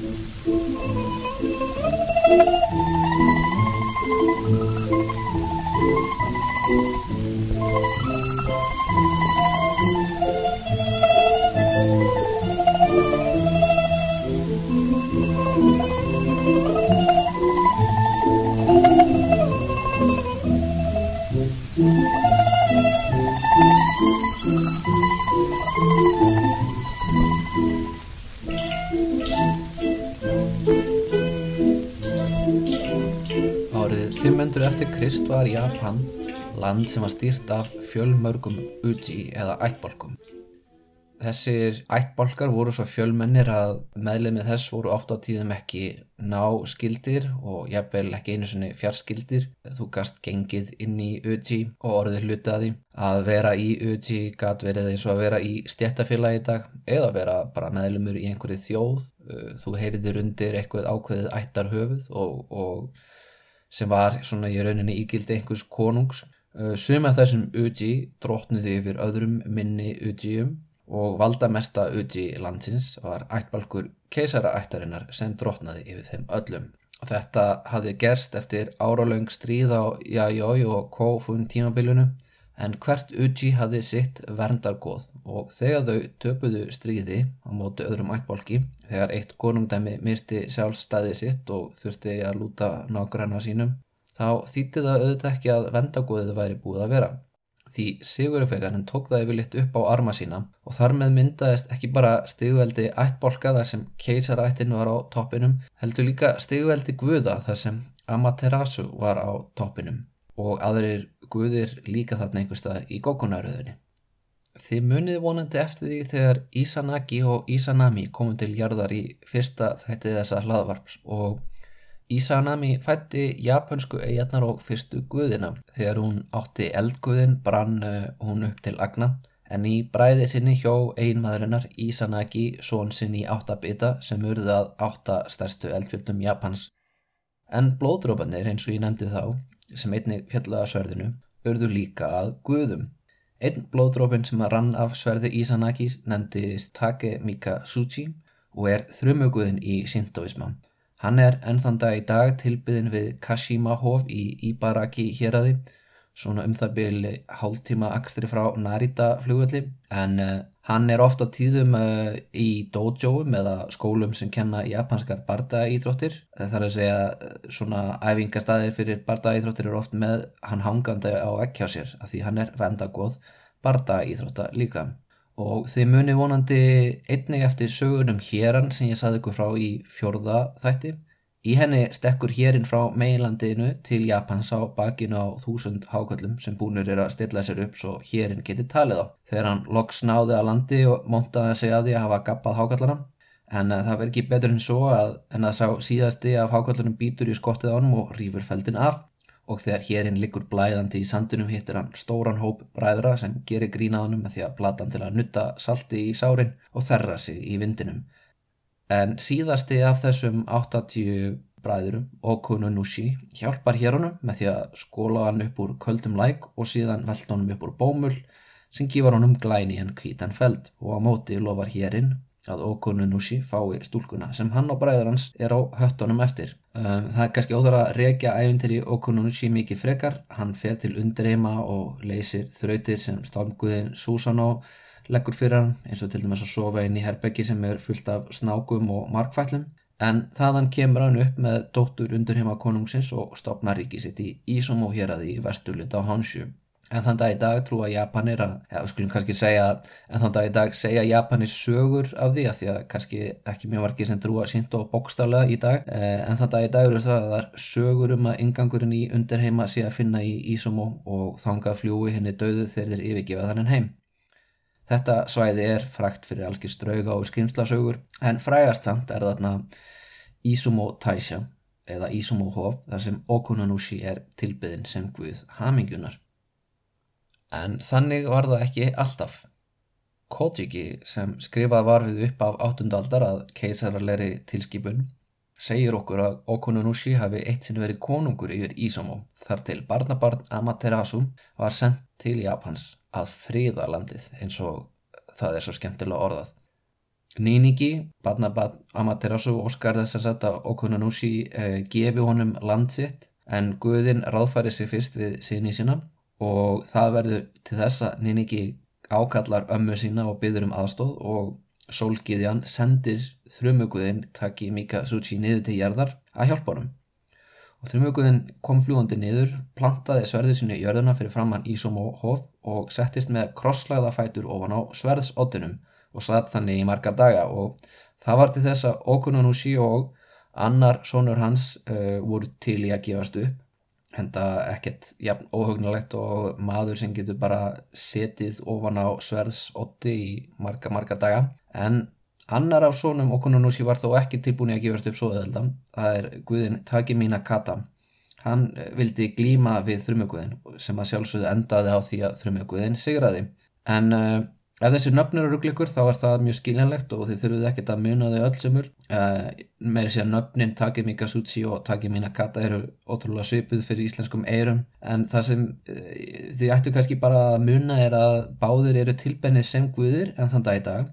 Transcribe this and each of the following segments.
Thank you. Krist var Japan land sem var stýrt af fjölmörgum uji eða ættbálkum. Þessir ættbálkar voru svo fjölmennir að meðlemið þess voru oft á tíðum ekki náskildir og jafnvel ekki einu svoni fjarskildir. Þú gast gengið inn í uji og orðið hlutaði. Að vera í uji gat verið eins og að vera í stjættafélagi í dag eða vera bara meðlemur í einhverju þjóð. Þú heyriðir undir eitthvað ákveðið ættarhöfuð og, og sem var svona í rauninni ígildi einhvers konungs. Suma þessum uji drótnuði yfir öðrum minni ujium og valda mesta uji landsins var ættbalkur keisaraættarinnar sem drótnaði yfir þeim öllum. Þetta hafði gerst eftir áralöng stríð á Yayoi og Kofun tímabilinu en hvert uji hafði sitt verndargoð og þegar þau töpuðu stríði á móti öðrum ættbalki þegar eitt konungdæmi misti sjálfstæði sitt og þurfti að lúta nágranna sínum þá þýtti það auðvitað ekki að vendagoðið væri búið að vera. Því Sigurfegarinn tók það yfirleitt upp á arma sína og þar með myndaðist ekki bara stigveldi ættbolka þar sem keisarættin var á toppinum, heldur líka stigveldi guða þar sem Amaterasu var á toppinum og aðrir guðir líka þarna einhver staðar í gókunaröðunni. Þið munið vonandi eftir því þegar Isanagi og Isanami komum til jarðar í fyrsta þætti þessa hlaðvarps og Isanami fætti japansku eigarnar og fyrstu guðina. Þegar hún átti eldguðin brann hún upp til agna en í bræði sinni hjó einmaðurinnar Isanagi són sinni áttabita sem urði að átta stærstu eldfjöldum Japans. En blóðdrópanir eins og ég nefndi þá, sem einnig fjallaða sverðinu, urðu líka að guðum. Einn blóðdrópin sem að rann af sverði Isanagis nefndist Takemika Suchi og er þrjumuguðin í Shintoisma. Hann er ennþann dag í dag tilbyðin við Kashima hof í Ibaraki héræði, svona um það byrju hálftíma akstri frá Narita flugvelli, en uh, hann er ofta tíðum uh, í dojoum eða skólum sem kenna japanskar bardaíþróttir. Það er að segja svona æfingastæðir fyrir bardaíþróttir eru oft með hann hangandi á ekki á sér, af því hann er vendagóð bardaíþrótta líka og þið muni vonandi einnig eftir sögunum héran sem ég saði ykkur frá í fjörða þætti. Í henni stekkur hérinn frá meilandinu til Japans á bakinu á þúsund hákvöllum sem búnur er að stilla sér upp svo hérinn geti talið á. Þegar hann loks náði að landi og montaði að segja að því að hafa gappað hákvöllana en það verður ekki betur en svo að en að sá síðasti af hákvöllunum býtur í skottið ánum og rýfur feldin af og þegar hérinn liggur blæðandi í sandunum hittir hann stóran hóp bræðra sem gerir grínaðanum með því að plata hann til að nutta salti í sárin og þerra sig í vindinum. En síðasti af þessum 80 bræðurum, Okunu Nushi, hjálpar hérunum með því að skóla hann upp úr köldum læk og síðan velta honum upp úr bómul sem gífar honum glæni en kvítan feld og á móti lofar hérinn að Okunu Nushi fái stúlkuna sem hann og bræður hans er á höttunum eftir. Um, það er kannski óþar að rekja æfintir í Okunu Nushi mikið frekar. Hann fer til undreima og leysir þrautir sem stormguðin Susanoo leggur fyrir hann eins og til dæmis að sofa inn í herbeggi sem er fullt af snákum og markfællum. En þaðan kemur hann upp með dóttur undurheima konungsins og stopnar ríkið sitt í Izumo hér að því vesturlut á Hanshu. En þann dag í dag trúa Japanir að, já, við skulum kannski segja, en þann dag í dag segja Japanir sögur af því að því að kannski ekki mjög margir sem trúa sínt og bókstálega í dag, eh, en þann dag í dag eru það að það er sögur um að ingangurinn í undirheima sé að finna í Ísumo og þanga fljúi henni döðu þegar þeir yfirgefa þannig heim. Þetta svæði er frækt fyrir allski strauga og skrimslasögur, en frægast samt er þarna Ísumo Taisha eða Ísumo Hof þar sem Okunanushi er tilbyðin sem guð hamingjunar. En þannig var það ekki alltaf. Kojiki sem skrifað var við upp af áttundaldar að keisararleiri tilskipun segir okkur að Okununushi hafi eitt sinn verið konungur yfir Ísomo þar til barnabarn Amaterasu var sendt til Japans að friða landið eins og það er svo skemmtilega orðað. Ninigi, badnabad Amaterasu, Óskar þess að setja Okunanushi eh, gefi honum land sitt en Guðin ráðfæri sig fyrst við sinni sína og það verður til þess að Ninigi ákallar ömmu sína og byður um aðstóð og Sólgiðjan sendir þrjumuguðin Taki Mikasuchi niður til jærðar að hjálpa honum og þrjumuguðin kom fljúandi niður, plantaði sverðið sinni í jörðuna fyrir framann Ísomo hof og settist með krosslagða fætur ofan á sverðsóttunum og satt þannig í marga daga. Og það var til þess að Okunanushi og annar sonur hans uh, voru til í að gefast upp henda ekkert jafn óhugnulegt og maður sem getur bara setið ofan á sverðsotti í marga marga daga. En annar af sonum Okunanushi var þó ekki tilbúin að gefast upp svo öðelda það er Guðin Takimina Kata. Hann vildi glíma við þrjumöguðin sem að sjálfsögðu endaði á því að þrjumöguðin sigraði. En uh, Ef þessi nöfn eru ruggleikur þá er það mjög skiljanlegt og þið þurfuð ekkert að muna þau öll semur. Uh, eh, Meiri sé að nöfnin Takimi Kazuchi og Takimi Nakata eru ótrúlega svipuð fyrir íslenskum eirum en það sem uh, þið ættu kannski bara að muna er að báðir eru tilbennið sem guðir en þann dag í dag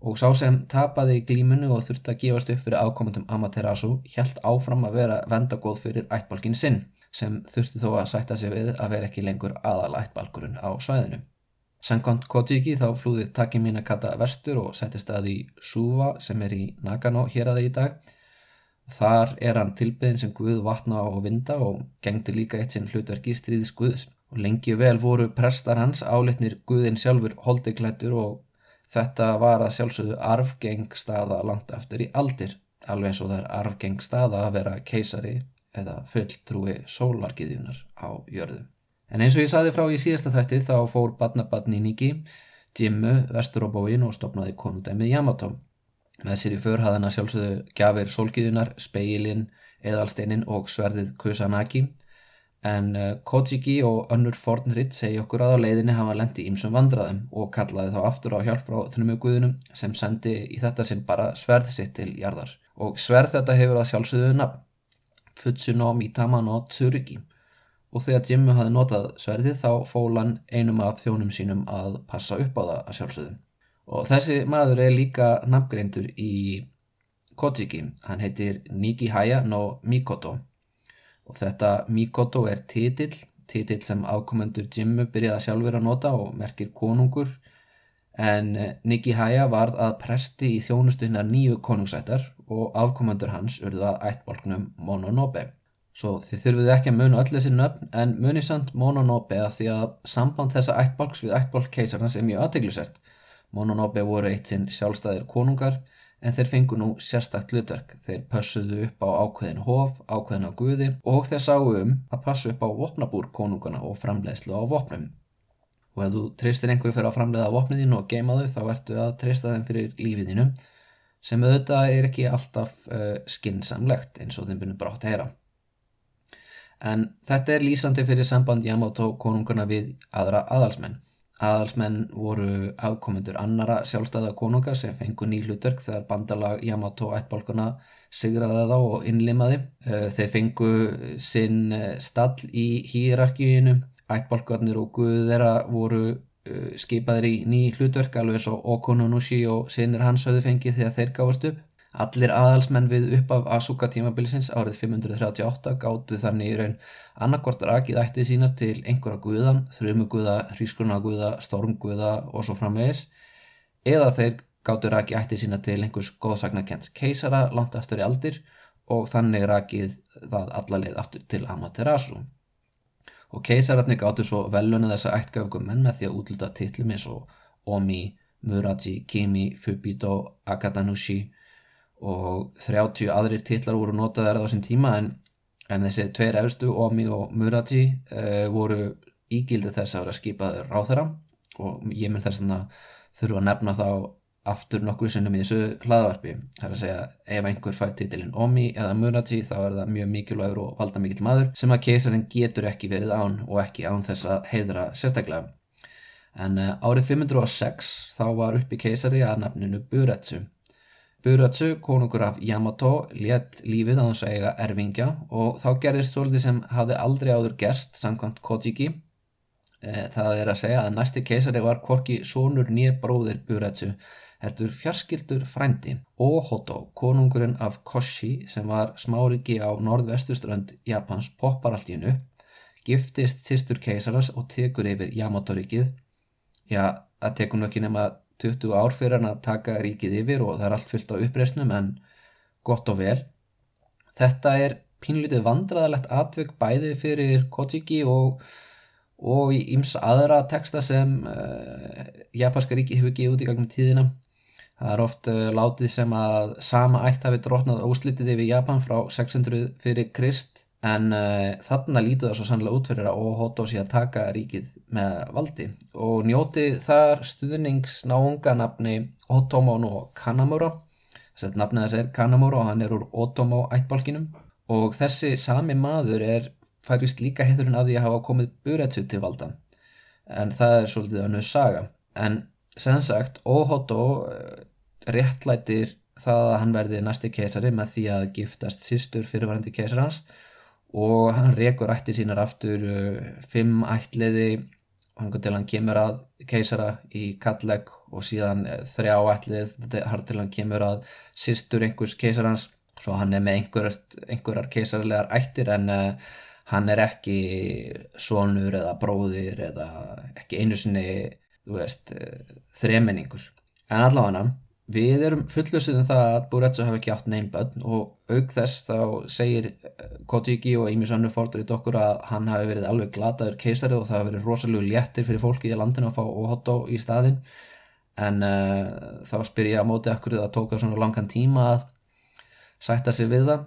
og sá sem tapaði í glímunu og þurfti að gefast upp fyrir ákomandum Amaterasu hjælt áfram að vera vendagóð fyrir ættbalkin sinn sem þurfti þó að sætta sig við að vera ekki lengur aðal ættbalkurinn á svæðinu. Sankant Kojiki þá flúði Takimina Kata vestur og settist að í Suva sem er í Nagano hér að það í dag. Þar er hann tilbyðin sem Guð vatna og vinda og gengdi líka eitt sinn hlutverki stríðis Guðs. Og lengi vel voru prestar hans álitnir Guðin sjálfur holdiklættur og þetta var að sjálfsögðu arfgeng staða langt eftir í aldir. Alveg eins og það er arfgeng staða að vera keisari eða fulltrúi sólarkiðjunar á jörðu. En eins og ég saði frá í síðasta þætti þá fór badnabadni Niki, Jimmu, vestur á bóin og stopnaði konudæmið Yamato. Með sér í för hafði hann að sjálfsögðu gafir solgiðunar, speilin, eðalsteinin og sverðið Kusanagi. En uh, Kojiki og önnur fornritt segi okkur að á leiðinni hafa lendi ímsum vandraðum og kallaði þá aftur á hjálp frá þrjumuguðunum sem sendi í þetta sinn bara sverð sitt til jarðar. Og sverð þetta hefur að sjálfsögðu nafn, Futsuno Mitama no Tsurugi og þegar Jimmu hafi notað sverðið þá fólan einum af þjónum sínum að passa upp á það að sjálfsögðu. Og þessi maður er líka nafngreindur í Kojiki, hann heitir Nikihaya no Mikoto og þetta Mikoto er titill, titill sem ákomendur Jimmu byrjaði sjálfur að nota og merkir konungur en Nikihaya varð að presti í þjónustunnar nýju konungsættar og ákomendur hans urða ættbolknum Mononobe. Svo þið þurfið ekki að muna öll þessi nöfn en munið samt Mononobe að því að samband þessa ættbálks við ættbálk keisarnas er mjög aðteglisert. Mononobe voru eitt sinn sjálfstæðir konungar en þeir fengu nú sérstakt hlutverk. Þeir pössuðu upp á ákveðin hof, ákveðin á guði og þeir sáu um að passu upp á vopnabúr konungana og framleiðslu á vopnum. Og ef þú treystir einhverju fyrir að framleiða vopniðinu og geima þau þá ertu að treysta þeim fyrir lífiðinu sem auðvitað er ekki alltaf uh, skinsamlegt eins og þeim byrjum brátt að heyra. En þetta er lýsandi fyrir samband Yamato konunguna við aðra aðalsmenn. Aðalsmenn voru afkomendur annara sjálfstæða konunga sem fengu ný hlutverk þegar bandalag Yamato ættbálkuna sigraði þá og innlimaði. Eh, þeir fengu sinn eh, stall í hýrarkíinu, ættbálkarnir og guð þeirra voru eh, skipaðir í ný hlutverk alveg svo Okononushi og sinnir hans höfðu fengið þegar þeir gáðast upp. Allir aðalsmenn við upp af Asuka tímabilsins árið 538 gáttu þannig í raun annarkort rakið ættið sínar til einhverja guðan, þrjumuguða, hrískunaguða, stormguða og svo framvegis eða þeir gáttu rakið ættið sínar til einhvers góðsagnakents keisara langt aftur í aldir og þannig rakið það allarleið aftur til Amaterasu. Og keisararni gáttu svo velunni þessa ættgafgum menn með því að útluta titlum eins og Omi, Muraji, Kimi, Fubito, Akadanushi og 30 aðrir titlar voru notaðar á þessum tíma en, en þessi tveir efstu, Omi og Muraji uh, voru ígildið þess að vera skipaður þeirra og ég mun þess að þurfa að nefna þá aftur nokkur sinnum í þessu hlaðvarpi. Það er að segja ef einhver fær titilinn Omi eða Muraji þá er það mjög mikilvægur og valda mikill maður sem að keisarinn getur ekki verið án og ekki án þess að heidra sérstaklega. En uh, árið 506 þá var uppi keisari að nafninu Buretsu Buratsu, konungur af Yamato, létt lífið að eiga erfingja og þá gerðist svolítið sem hafði aldrei áður gerst samkvæmt Kojiki. E, það er að segja að næsti keisari var korki sónur nýja bróðir Buratsu heldur fjarskildur frændi Ohoto, konungurinn af Koshi sem var smáriki á norðvestuströnd Japans popparallínu giftist sýstur keisaras og tekur yfir Yamato-ríkið já, það tekur nú ekki nema 20 ár fyrir hann að taka ríkið yfir og það er allt fyllt á uppreysnum en gott og vel. Þetta er pínlítið vandraðalegt atvökk bæði fyrir Kojiki og, og í yms aðra texta sem uh, japanska ríki hefur gefið út í gangum tíðina. Það er oft uh, látið sem að sama ætt hafi drotnað óslitið yfir Japan frá 600 fyrir Krist en uh, þarna lítu það svo sannlega út fyrir að Ohoto sé að taka ríkið með valdi og njóti þar stuðningsnáunga nafni Otomo no Kanamura. Þess að nafnið þess er Kanamura og hann er úr Otomo ættbalkinum og þessi sami maður er færist líka hefðurinn að því að hafa komið Buretsu til valda. En það er svolítið önnu saga. En sem sagt Ohoto uh, réttlætir það að hann verði næsti keisari með því að giftast sístur fyrirvarandi keisar hans og hann rekur ætti sínar aftur uh, fimm ætliði hann til hann kemur að keisara í kalleg og síðan uh, þrjá ætlið har til hann kemur að sýstur einhvers keisarans. Svo hann er með einhver, einhverjar keisarlegar ættir en uh, hann er ekki sonur eða bróðir eða ekki einu sinni veist, þremenningur. En allavega hann Við erum fullustuðum það að Buretsu hafi ekki átt neinn bönn og auk þess þá segir eh, Kojiki og Amy í dokkur að hann hafi verið alveg glataður keisari og það hafi verið rosalega léttir fyrir fólki í landinu að fá Ohoto í staðin en uh, þá spyr ég að móti akkur það tóka svona langan tíma að sætta sig við það.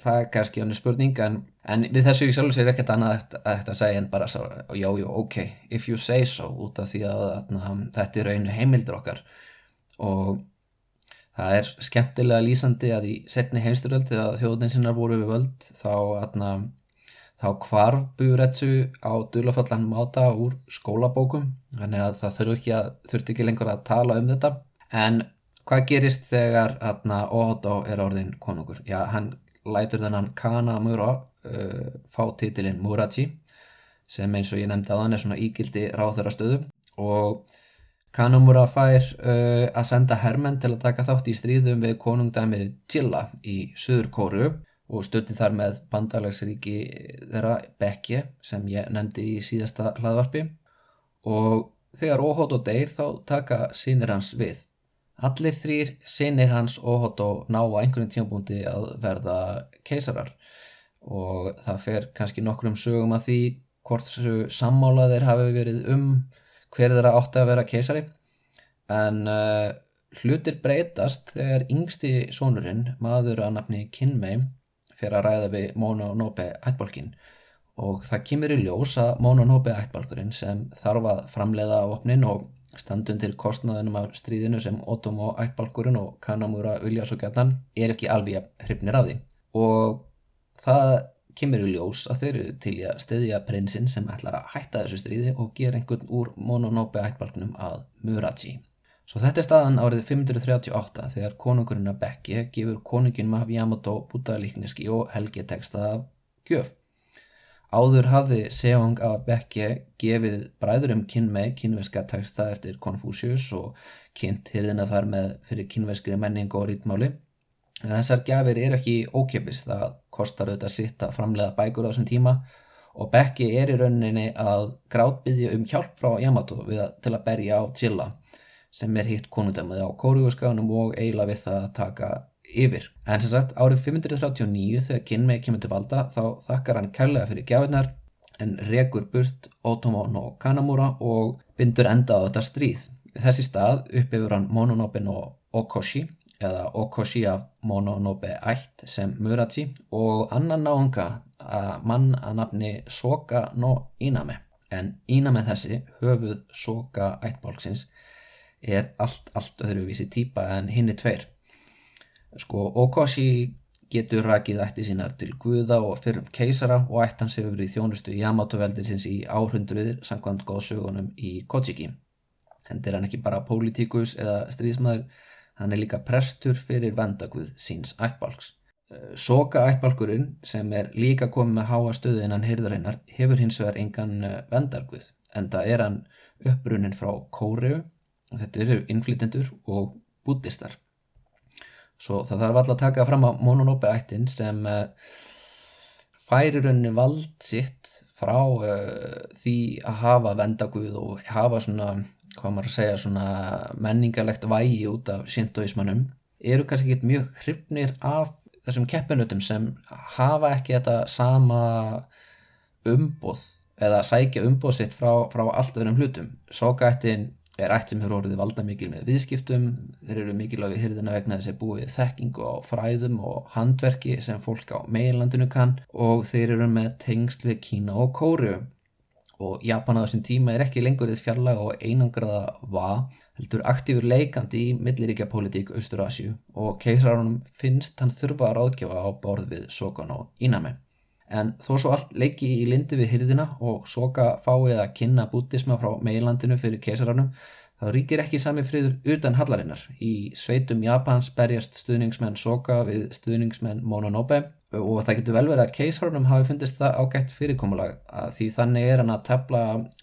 Það er kannski hann spurning en, en við þessu ég sjálf sér ekkert annað eftir að segja en bara svo, já, já, ok, if you say so út af því að, að þetta er rauninu heimildur okkar. Og Það er skemmtilega lýsandi að í setni heimsturöld þegar þjóðin sinnar voru við völd þá, atna, þá kvarf Buretsu á dulafallan máta úr skólabókum. Þannig að það þurfti ekki, að, þurfti ekki lengur að tala um þetta. En hvað gerist þegar atna, Ohoto er orðin konungur? Já, hann lætur þennan Kanamura uh, fá titilinn Murachi sem eins og ég nefndi að hann er svona ígildi ráþöra stöðu og Kanamura fær uh, að senda hermenn til að taka þátt í stríðum við konungdæmið Jilla í Suður Kóru og stötti þar með bandalagsríki þeirra Bekki sem ég nefndi í síðasta hlaðvarpi og þegar Óhótt og Deyr þá taka sínir hans við. Allir þrýr sínir hans Óhótt og ná á einhvern tímpunkti að verða keisarar og það fer kannski nokkrum sögum að því hvort þessu sammálaðir hafi verið um hver þeirra átti að vera keisari. En uh, hlutir breytast þegar yngsti sonurinn, maður að nafni Kinmei, fyrir að ræða við Mononobe ættbálkin og það kemur í ljós að Mononobe ættbálkurinn sem þarf að framleiða á opnin og standun til kostnaðunum af stríðinu sem Otomo ættbálkurinn og Kanamura vilja svo gætan er ekki alveg hrifnir af því. Og það kemur í ljós að þeir eru til að stiðja prinsinn sem ætlar að hætta þessu stríði og gera einhvern úr Mononobe ættbalgnum að Muraji. Svo þetta er staðan árið 538 þegar konungurinn að Bekki gefur konungin Mahav Yamato bútaðalíkniski og helgeteksta af gjöf. Áður hafði Seong af Bekki gefið bræðurum kynmei kynveska teksta eftir Confucius og kynnt hirðina þar með fyrir kynveskri menning og rítmáli En þessar gafir eru ekki ókjöpis, það kostar auðvitað sitt að framlega bækur á þessum tíma og Becky er í rauninni að grátbyðja um hjálp frá Yamato að, til að berja á Chilla sem er hitt konundamöði á kóriúskaunum og eiginlega við það að taka yfir. En sem sagt árið 539 þegar Kinmei kemur til valda þá þakkar hann kærlega fyrir gafinnar en regur burt Otomo no Kanamura og bindur enda á þetta stríð. Þessi stað uppifur hann Mononobe no Okoshi eða Okoshi af Mononobe ætt sem Murachi og annan náunga mann að nafni Soka no Iname. En Iname þessi höfuð Soka ættbólksins er allt, allt öðruvísi týpa en hinn er tveir. Sko Okoshi getur rakið ætti sínar til Guða og fyrrum keisara og ætt hans hefur verið þjónustu Yamato-veldinsins í áhrundruðir samkvæmt góðsögunum í Kojiki. Hendur hann ekki bara pólitíkus eða stríðsmaður Hann er líka prestur fyrir vendaguð síns ættbalks. Eh, Soka ættbalkurinn sem er líka komið með háa stöðu innan hyrðarinnar hefur hins vegar engan eh, vendarguð en það er hann uppbrunnin frá Kóreu. Þetta eru innflytendur og bútistar. Svo það þarf alltaf að taka fram á Mononobe ættin sem uh, færir henni vald sitt frá uh, því að hafa vendaguð og hafa svona, hvað maður að segja, svona menningarlegt vægi út af síntóismannum eru kannski ekki mjög hrifnir af þessum keppinutum sem hafa ekki þetta sama umboð eða sækja umboð sitt frá, frá allt verðum hlutum. Sókaættin er ætt sem hefur orðið valda mikil með viðskiptum, þeir eru mikilvæg við hyrðina vegna þess að búið þekkingu á fræðum og handverki sem fólk á meilandinu kann og þeir eru með tengst við Kína og Kóru og Japan á þessum tíma er ekki lengur þið fjarlaga og einangraða va, heldur aktífur leikandi í milliríkja politík Austur-Asju og keisararunum finnst hann þurfa að ráðgjafa á borð við Sokon og Iname. En þó svo allt leiki í lindi við hyrðina og Soka fáið að kynna bútisma frá meilandinu fyrir keisararunum, þá ríkir ekki sami friður utan hallarinnar. Í sveitum Japans berjast stuðningsmenn Soka við stuðningsmenn Mononobe og það getur vel verið að keisarunum hafi fundist það ágætt fyrirkomulag að því þannig er hann að tefla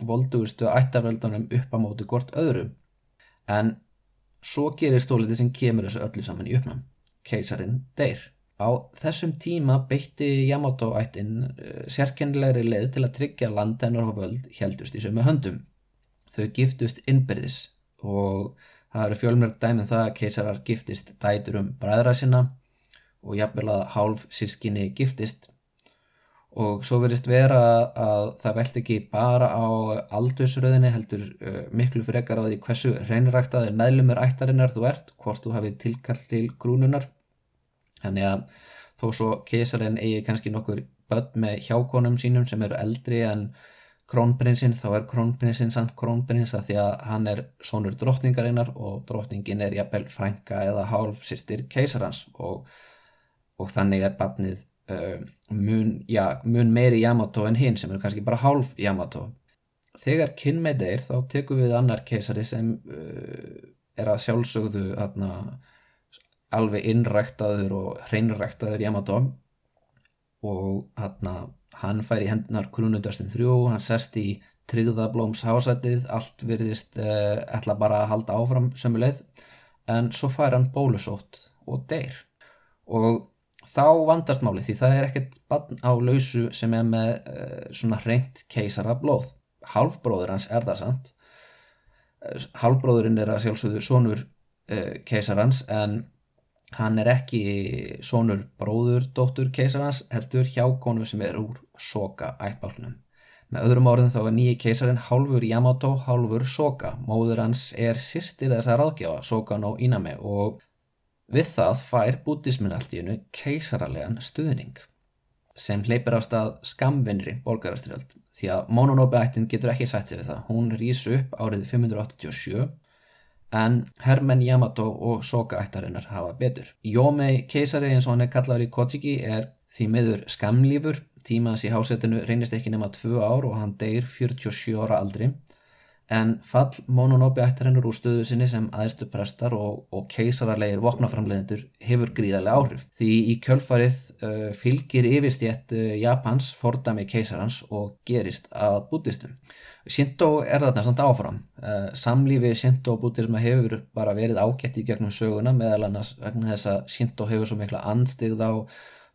voldugustu ættarveldunum upp á móti gort öðru. En svo gerir stóliti sem kemur þessu öllu saman í uppnám. Keisarin deyr. Á þessum tíma beitti Yamato ættin uh, sérkennilegri leið til að tryggja landennar og völd heldust í sömu höndum þau giftust innbyrðis og það eru fjölmjörg dæmið um það að keisarar giftist dætur um bræðra sinna og jafnvel að hálf sískinni giftist. Og svo verist vera að það velt ekki bara á aldursröðinni heldur uh, miklu frekar á því hversu reynræktaðir meðlumur ættarinnar þú ert, hvort þú hafið tilkall til grúnunar þannig að þó svo keisarinn eigi kannski nokkur börn með hjákonum sínum sem eru eldri en krónprinsinn þá er krónprinsinn samt krónprins að því að hann er sonur drottningarinnar og drottningin er jafnvel frænka eða hálf sýstir keisarans og og þannig er barnið uh, mun, já, mun meiri Yamato en hinn sem eru kannski bara hálf Yamato. Þegar kynmei deyr þá tekum við annar keisari sem uh, er að sjálfsögðu atna, alveg innræktaður og hreinræktaður Yamato og atna, hann fær í hendunar krúnundastin þrjú, hann sest í tryggðablóms hásætið, allt virðist uh, ætla bara að halda áfram sömuleið en svo fær hann bólusótt og deyr. Og þá vandast máli því það er ekkert bann á lausu sem er með uh, svona reynt keisara blóð halvbróður hans er það sant uh, halvbróðurinn er að sjálfsögðu sonur uh, keisarans en hann er ekki sonur bróður dóttur keisarans heldur hjá konu sem er úr soka ættbálnum með öðrum orðin þá er nýji keisarin hálfur Yamato, hálfur soka. Móður hans er sýstir þess að ráðgjáfa soka no Iname og Við það fær bútismin allt í hennu keisaralegan stuðning sem hleypir á stað skamvinnri borgarastrjöld því að Mononobe ættin getur ekki sætt sig við það. Hún rýs upp árið 587 en Hermen Yamato og Soka ættarinnar hafa betur. Yomei keisari eins og hann er kallaður í Kojiki er því miður skamlífur. Tímaðs í hásetinu reynist ekki nema 2 ár og hann deyr 47 ára aldri en fall Mononobe ættarinnar úr stöðu sinni sem aðeistu prestar og, og keisararlegir vopnaframleðendur hefur gríðarlega áhrif. Því í kjölfarið uh, fylgir yfirstjætt uh, Japans fordami keisarans og gerist að bútistum. Shinto er þarna samt áfram. Uh, samlífi Shinto og bútisma hefur bara verið ágætt í gegnum söguna meðal annars vegna þess að Shinto hefur svo mikla anstigð á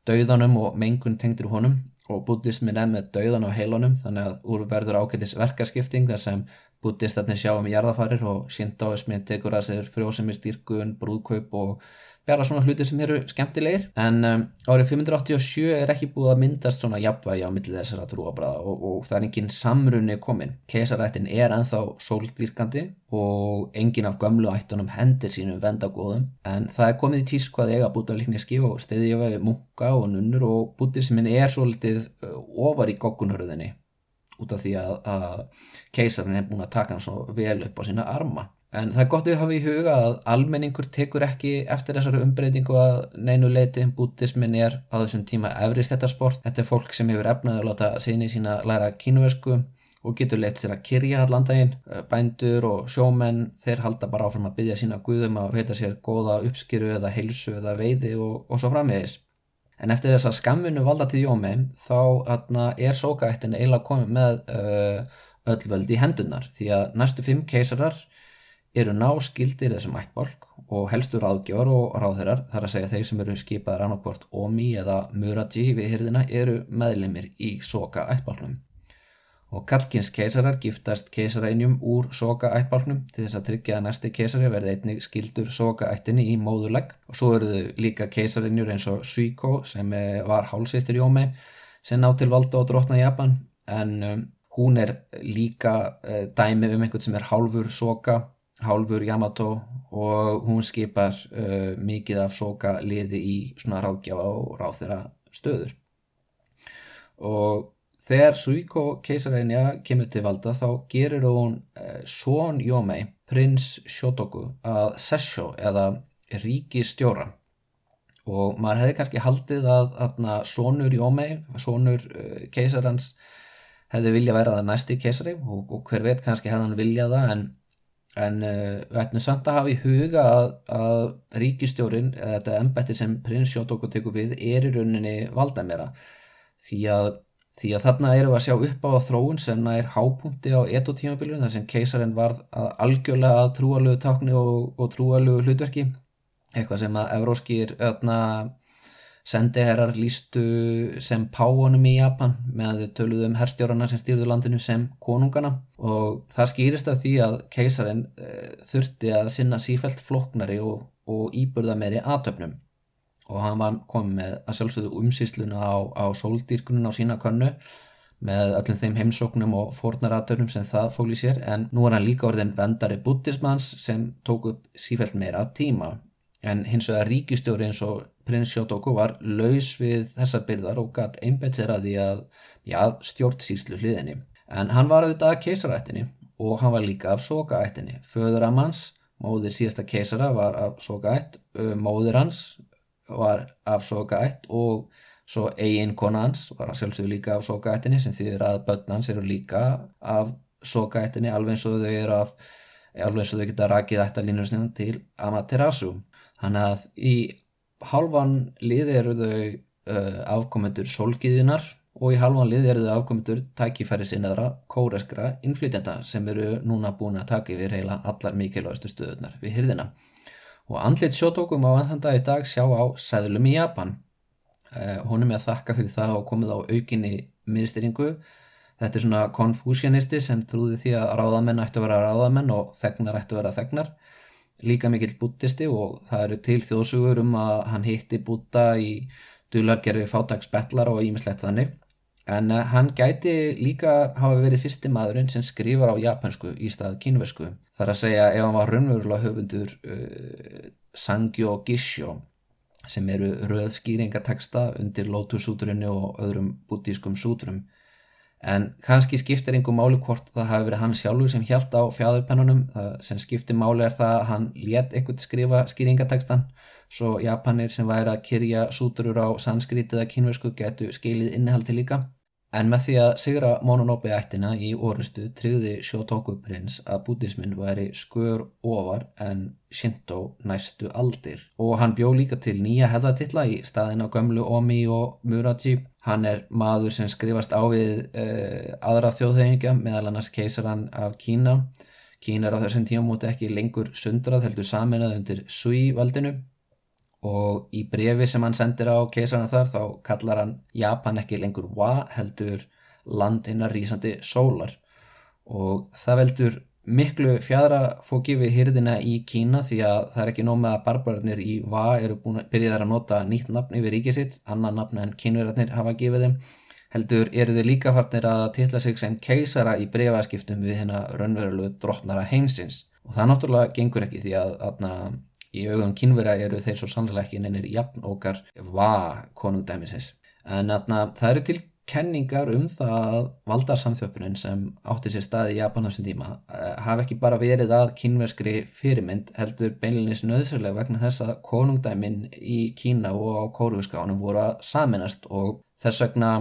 dauðanum og mengun tengdur honum og bútismin er með dauðan á heilunum þannig að úr verður ágættis verkaskipting þar sem Bútistarnir sjá um jarðafarir og síndáismin tekur að sér frjósemi styrkun, brúðkaup og bjara svona hluti sem eru skemmtilegir. En um, árið 587 er ekki búið að myndast svona jafnvægi á millið þessara trúabræða og, og það er enginn samrunni komin. Kesarættin er enþá sóldýrkandi og enginn af gömlu ættunum hendir sínum vendagóðum. En það er komið í tísk hvað eiga búta líkniski og stiðið við munka og nunnur og bútismin er svolítið ofar í goggunhörðinni út af því að, að keisarinn hefði búin að taka hann svo vel upp á sína arma. En það er gott að við hafa í huga að almenningur tekur ekki eftir þessari umbreytingu að neinu leiti bútismin er á þessum tíma efrist þetta sport. Þetta er fólk sem hefur efnaði að láta sinni sína læra kínuversku og getur leitt sér að kyrja allan daginn. Bændur og sjómenn þeir halda bara áfram að byggja sína guðum að veita sér góða uppskýru eða heilsu eða veiði og, og svo framvegis. En eftir þess að skamminu valda til Jómi þá atna, er sókaættin eiginlega komið með uh, öll völd í hendunar því að næstu fimm keisarar eru náskildir þessum ættbálk og helstur aðgjör og ráðherrar þar að segja þeir sem eru skipaðar annarkvort Omi eða Muraji við hyrðina eru meðlemið í soka ættbálknum. Og Kalkins keisarar giftast keisarænjum úr soka ættbálknum til þess að tryggja að næsti keisari verði einnig skildur soka ættinni í móðulegg og svo eru þau líka keisarænjur eins og Suiko sem var hálsistir í Omi sem ná til valda og drotna í Japan. En um, hún er líka uh, dæmi um einhvern sem er hálfur soka hálfur Yamato og hún skipar uh, mikið af soka liði í svona ráðgjáfa og ráð þeirra stöður og þegar Suiko keisaræðinja kemur til valda þá gerir hún uh, Son Yomei prins Shotoku að Sessho eða ríkistjóra og maður hefði kannski haldið að, að sonur Yomei, sonur uh, keisarans hefði vilja verið að næsti keisari og, og hver veit kannski hefði hann viljað það en en uh, við ætlum samt að hafa í huga að, að ríkistjórin eða þetta embætti sem prins Sjótokko tekur við er í rauninni valdamera. Því að, því að þarna eru að sjá upp á þróun sem er hápunkti á etotímabiljum þar sem keisarinn varð að algjörlega að trúalögu tákni og, og trúalögu hlutverki. Eitthvað sem að evróskir sendiherrar lístu sem páunum í Japan meðan þau töluðu um herstjórarna sem stýrðu landinu sem konungana. Og það skýrist af því að keisarin uh, eh, þurfti að sinna sífælt floknari og, og íburða meiri aðtöfnum og hann var komið með að sjálfsögðu umsýsluna á, á sóldýrkunum á sína könnu með öllum þeim heimsóknum og fornaratöfnum sem það fóli sér en nú er hann líka orðin vendari buddhismans sem tók upp sífælt meira tíma en hins vegar ríkistjóri eins og prins Sjótoku var laus við þessar byrðar og gætt einbætt sér að því að já, stjórnsýslu hliðinni. En hann var auðvitað af keisarættinni og hann var líka af sogaættinni. Föður af hans, móðir síðasta keisara var af sogaætt, móðir hans var af sogaætt og svo eigin kona hans var sjálfsögur líka af sogaættinni sem þýðir að börn hans eru líka af sogaættinni alveg eins og þau eru af alveg eins og þau geta rakið ættalínusnum til Amaterasu. Þannig að í halvan liði eru þau uh, afkomendur solgiðinar og í halvan liði eru þau afkomendur tækifæri sinnaðra kóreskra innflytjenda sem eru núna búin að taka yfir heila allar mikilvægastu stöðunar við hyrðina. Og andlit sjótókum á ennþanda í dag sjá á Sæðlum í Japan. Uh, hún er með að þakka fyrir það og komið á aukinni minnstyringu. Þetta er svona konfúsianisti sem trúði því að ráðamenn ættu að vera ráðamenn og þegnar ættu að vera þegnar líka mikill búttisti og það eru til þjóðsugur um að hann hitti búta í dulargerfi fátagsbellar og ímislegt þannig en uh, hann gæti líka hafa verið fyrsti maðurinn sem skrifar á japansku í stað kínversku. Þar að segja ef hann var raunverulega höfundur uh, Sangyo Gishyo sem eru röðskýringateksta undir Lotus-súturinnu og öðrum bútískum súturum en kannski skiptir einhver máli hvort það hafi verið hann sjálfur sem hjælt á fjæðurpennunum sem skiptir máli er það að hann létt eitthvað skrifa skýringatekstan svo Japanir sem væri að kyrja súturur á sanskrit eða kynversku getu skilið innihaldi líka En með því að sigra Mononobe ættina í orustu tryggði Shotoku prins að bútismin væri skör ofar en Shinto næstu aldir. Og hann bjó líka til nýja hefðatilla í staðin á gömlu Omi og Muraji. Hann er maður sem skrifast á við uh, aðra þjóðhengja meðal annars keisaran af Kína. Kína er á þessum tíma múti ekki lengur sundrað heldur saminað undir Sui valdinu og í brefi sem hann sendir á keisarna þar þá kallar hann Japan ekki lengur Wa heldur land hinnar rýsandi sólar og það veldur miklu fjadra fóki við hýrðina í Kína því að það er ekki nómið að barbararnir í Va eru búin að nota nýtt nafn yfir ríkið sitt, annan nafn en kínverðarnir hafa gefið þeim heldur eru þau líka farnir að tilla sig sem keisara í brefaskiptum við hérna raunverulegu drottnara heimsins og það náttúrulega gengur ekki því að, að í augum kynvera eru þeir svo sannlega ekki nefnir jafn okkar va konungdæmisins. En atna, það eru til kenningar um það að valdarsamþjöpunin sem átti sér staði í Japan á þessum tíma uh, hafi ekki bara verið að kynverskri fyrirmynd heldur beinlinis nöðsverlega vegna þess að konungdæmin í Kína og á Kóruvískánum voru að saminast og þess vegna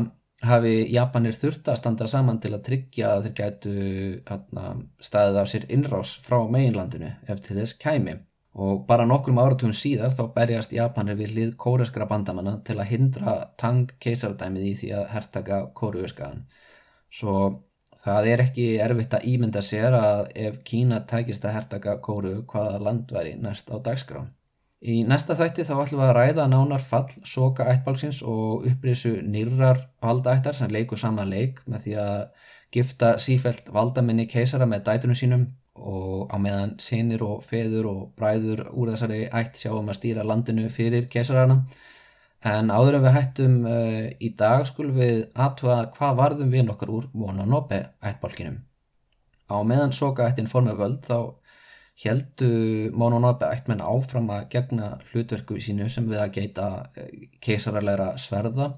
hafi Japanir þurft að standa saman til að tryggja að þeir gætu staðið af sér innrás frá meginlandinu ef til þess kæmi og bara nokkrum áratugum síðar þá berjast Japanir við hlið kóreskra bandamanna til að hindra Tang keisaradæmið í því að herrtaka kóruuskaðan. Svo Það er ekki erfitt að ímynda sér að ef Kína tækist að hertaka kóru hvaða land væri næst á dagskrán. Í næsta þætti þá ætlum við að ræða nánar fall soka ættbálksins og upprisu nýrar valdaættar sem leiku sama leik með því að gifta sífælt valdaminni keisara með dætunum sínum og á meðan sinir og feður og bræður úr þessari ætt sjáum að stýra landinu fyrir keisarana En áður en við hættum uh, í dag skulum við aðtúa hvað varðum við nokkar úr Mononobe ættbálkinum. Á meðan soka ættin formið völd þá heldu Mononobe ættmenn áfram að gegna hlutverku sínu sem við að geita uh, keisaralegra sverða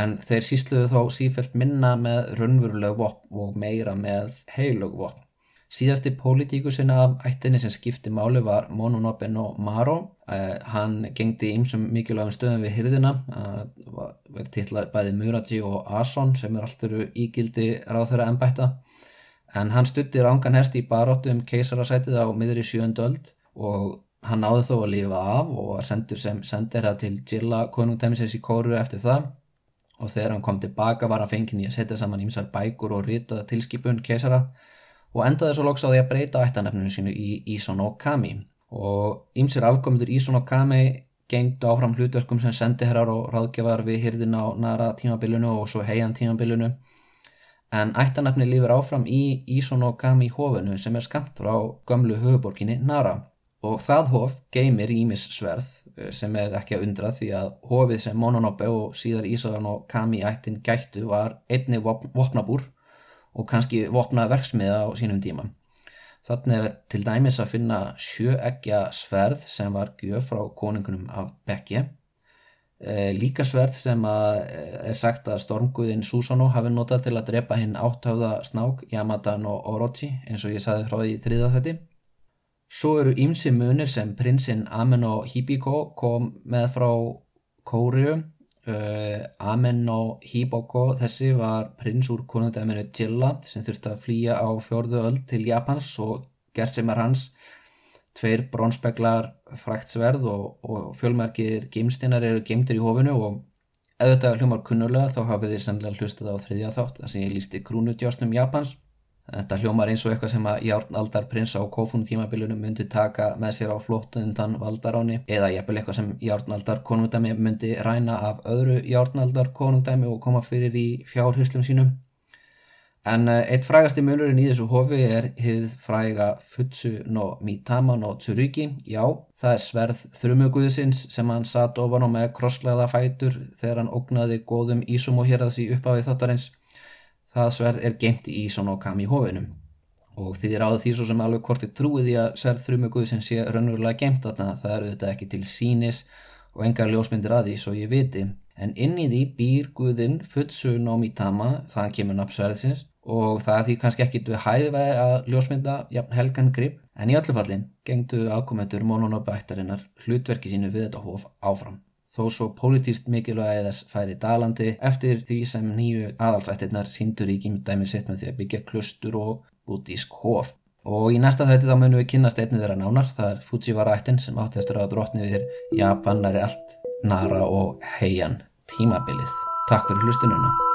en þeir sísluðu þó sífælt minna með raunveruleg vopn og meira með heilög vopn. Síðasti pólitíkusinn af ættinni sem skipti máli var Mononobe no Maro. Uh, hann gengdi ímsum mikilvægum stöðum við hyrðina. Uh, verið tittlað bæði Muraji og Ason sem er alltaf ígildi ráð þeirra ennbætta. En hann stutti rángan herst í baróttu um keisarasætið á miðri sjöndöld og hann náði þó að lifa af og var sendur sem sendir það til Jilla konungtæmisins í kóru eftir það. Og þegar hann kom tilbaka var hann fengin í að setja saman ímsar bækur og ritaða tilskipun keisara og endaði svo loks á því að breyta ættanefninu sínu í Ison og Kami. Og ymsir afkomundur Ison og Kami gengdu áfram hlutverkum sem sendiherrar og ráðgjafar við hyrðin á nara tímabilinu og svo heian tímabilinu. En ættanefni lífur áfram í Ison og Kami hófinu sem er skamt frá gömlu höfuborginni Nara. Og það hóf geymir Ímis sverð eh, sem er ekki að undra því að hófið sem Mononobe og síðar Ison og Kami ættin gættu var einni vopnabúr og kannski vopna verksmiða á sínum tíma. Þannig er til dæmis að finna sjöeggja sverð sem var gjöf frá konungunum af Bekkje. E, líka sverð sem er sagt að stormguðin Susanoo hafi notað til að drepa hinn áttöfða snák Yamadan og Orochi eins og ég saði frá því þriða þetti. Svo eru ýmsi munir sem prinsinn Ameno Hibiko kom með frá Kóriu Uh, Amen og Hiboko þessi var prins úr konundæminu Jilla sem þurfti að flýja á fjörðu öll til Japans og gert sem er hans tveir brónspeklar fræktsverð og, og fjölmerkir geimstinnar eru geimtir í hofinu og ef þetta hljómar kunnulega þá hafið þið sannlega hlustað á þriðja þátt þar sem ég lísti krúnudjásnum Japans Þetta hljómar eins og eitthvað sem að Járnaldar prins á kófun tímabilinu myndi taka með sér á flóttu undan valdaráni eða jæfnvel eitthvað sem Járnaldar konungdæmi myndi ræna af öðru Járnaldar konungdæmi og koma fyrir í fjárhyslum sínum. En eh, eitt frægasti munurinn í þessu hofi er hið fræga Futsu no Mitama no Tsurugi. Já, það er sverð þrjumuguðsins sem hann satt ofan á með krosslegaða fætur þegar hann ógnaði góðum Ísum og hérðas í uppafið þáttarins. Það sverð er geimt í Sonokami hófinum og því ráðu því svo sem alveg kortið trúið því að sverð þrjumuguð sem sé raunverulega geimt þarna það eru þetta ekki til sínis og engar ljósmyndir að því svo ég viti. En inn í því býr guðinn Futsu no Mitama, það kemur nafnsverðsins og það því kannski ekkit við hæði að ljósmynda ja, helgan grip en í öllu fallin gengdu ákomendur Mononobe-ættarinnar hlutverki sínu við þetta hóf áfram þó svo pólitíst mikilvægi þess færi dalandi eftir því sem nýju aðalsættirnar síndur í gímdæmi sitt með því að byggja klustur og bútísk hof. Og í næsta þætti þá munum við kynast einnið þeirra nánar, það er Fujiwara ættin sem átti eftir að drotni við Japan er allt nara og heian tímabilið. Takk fyrir hlustununa.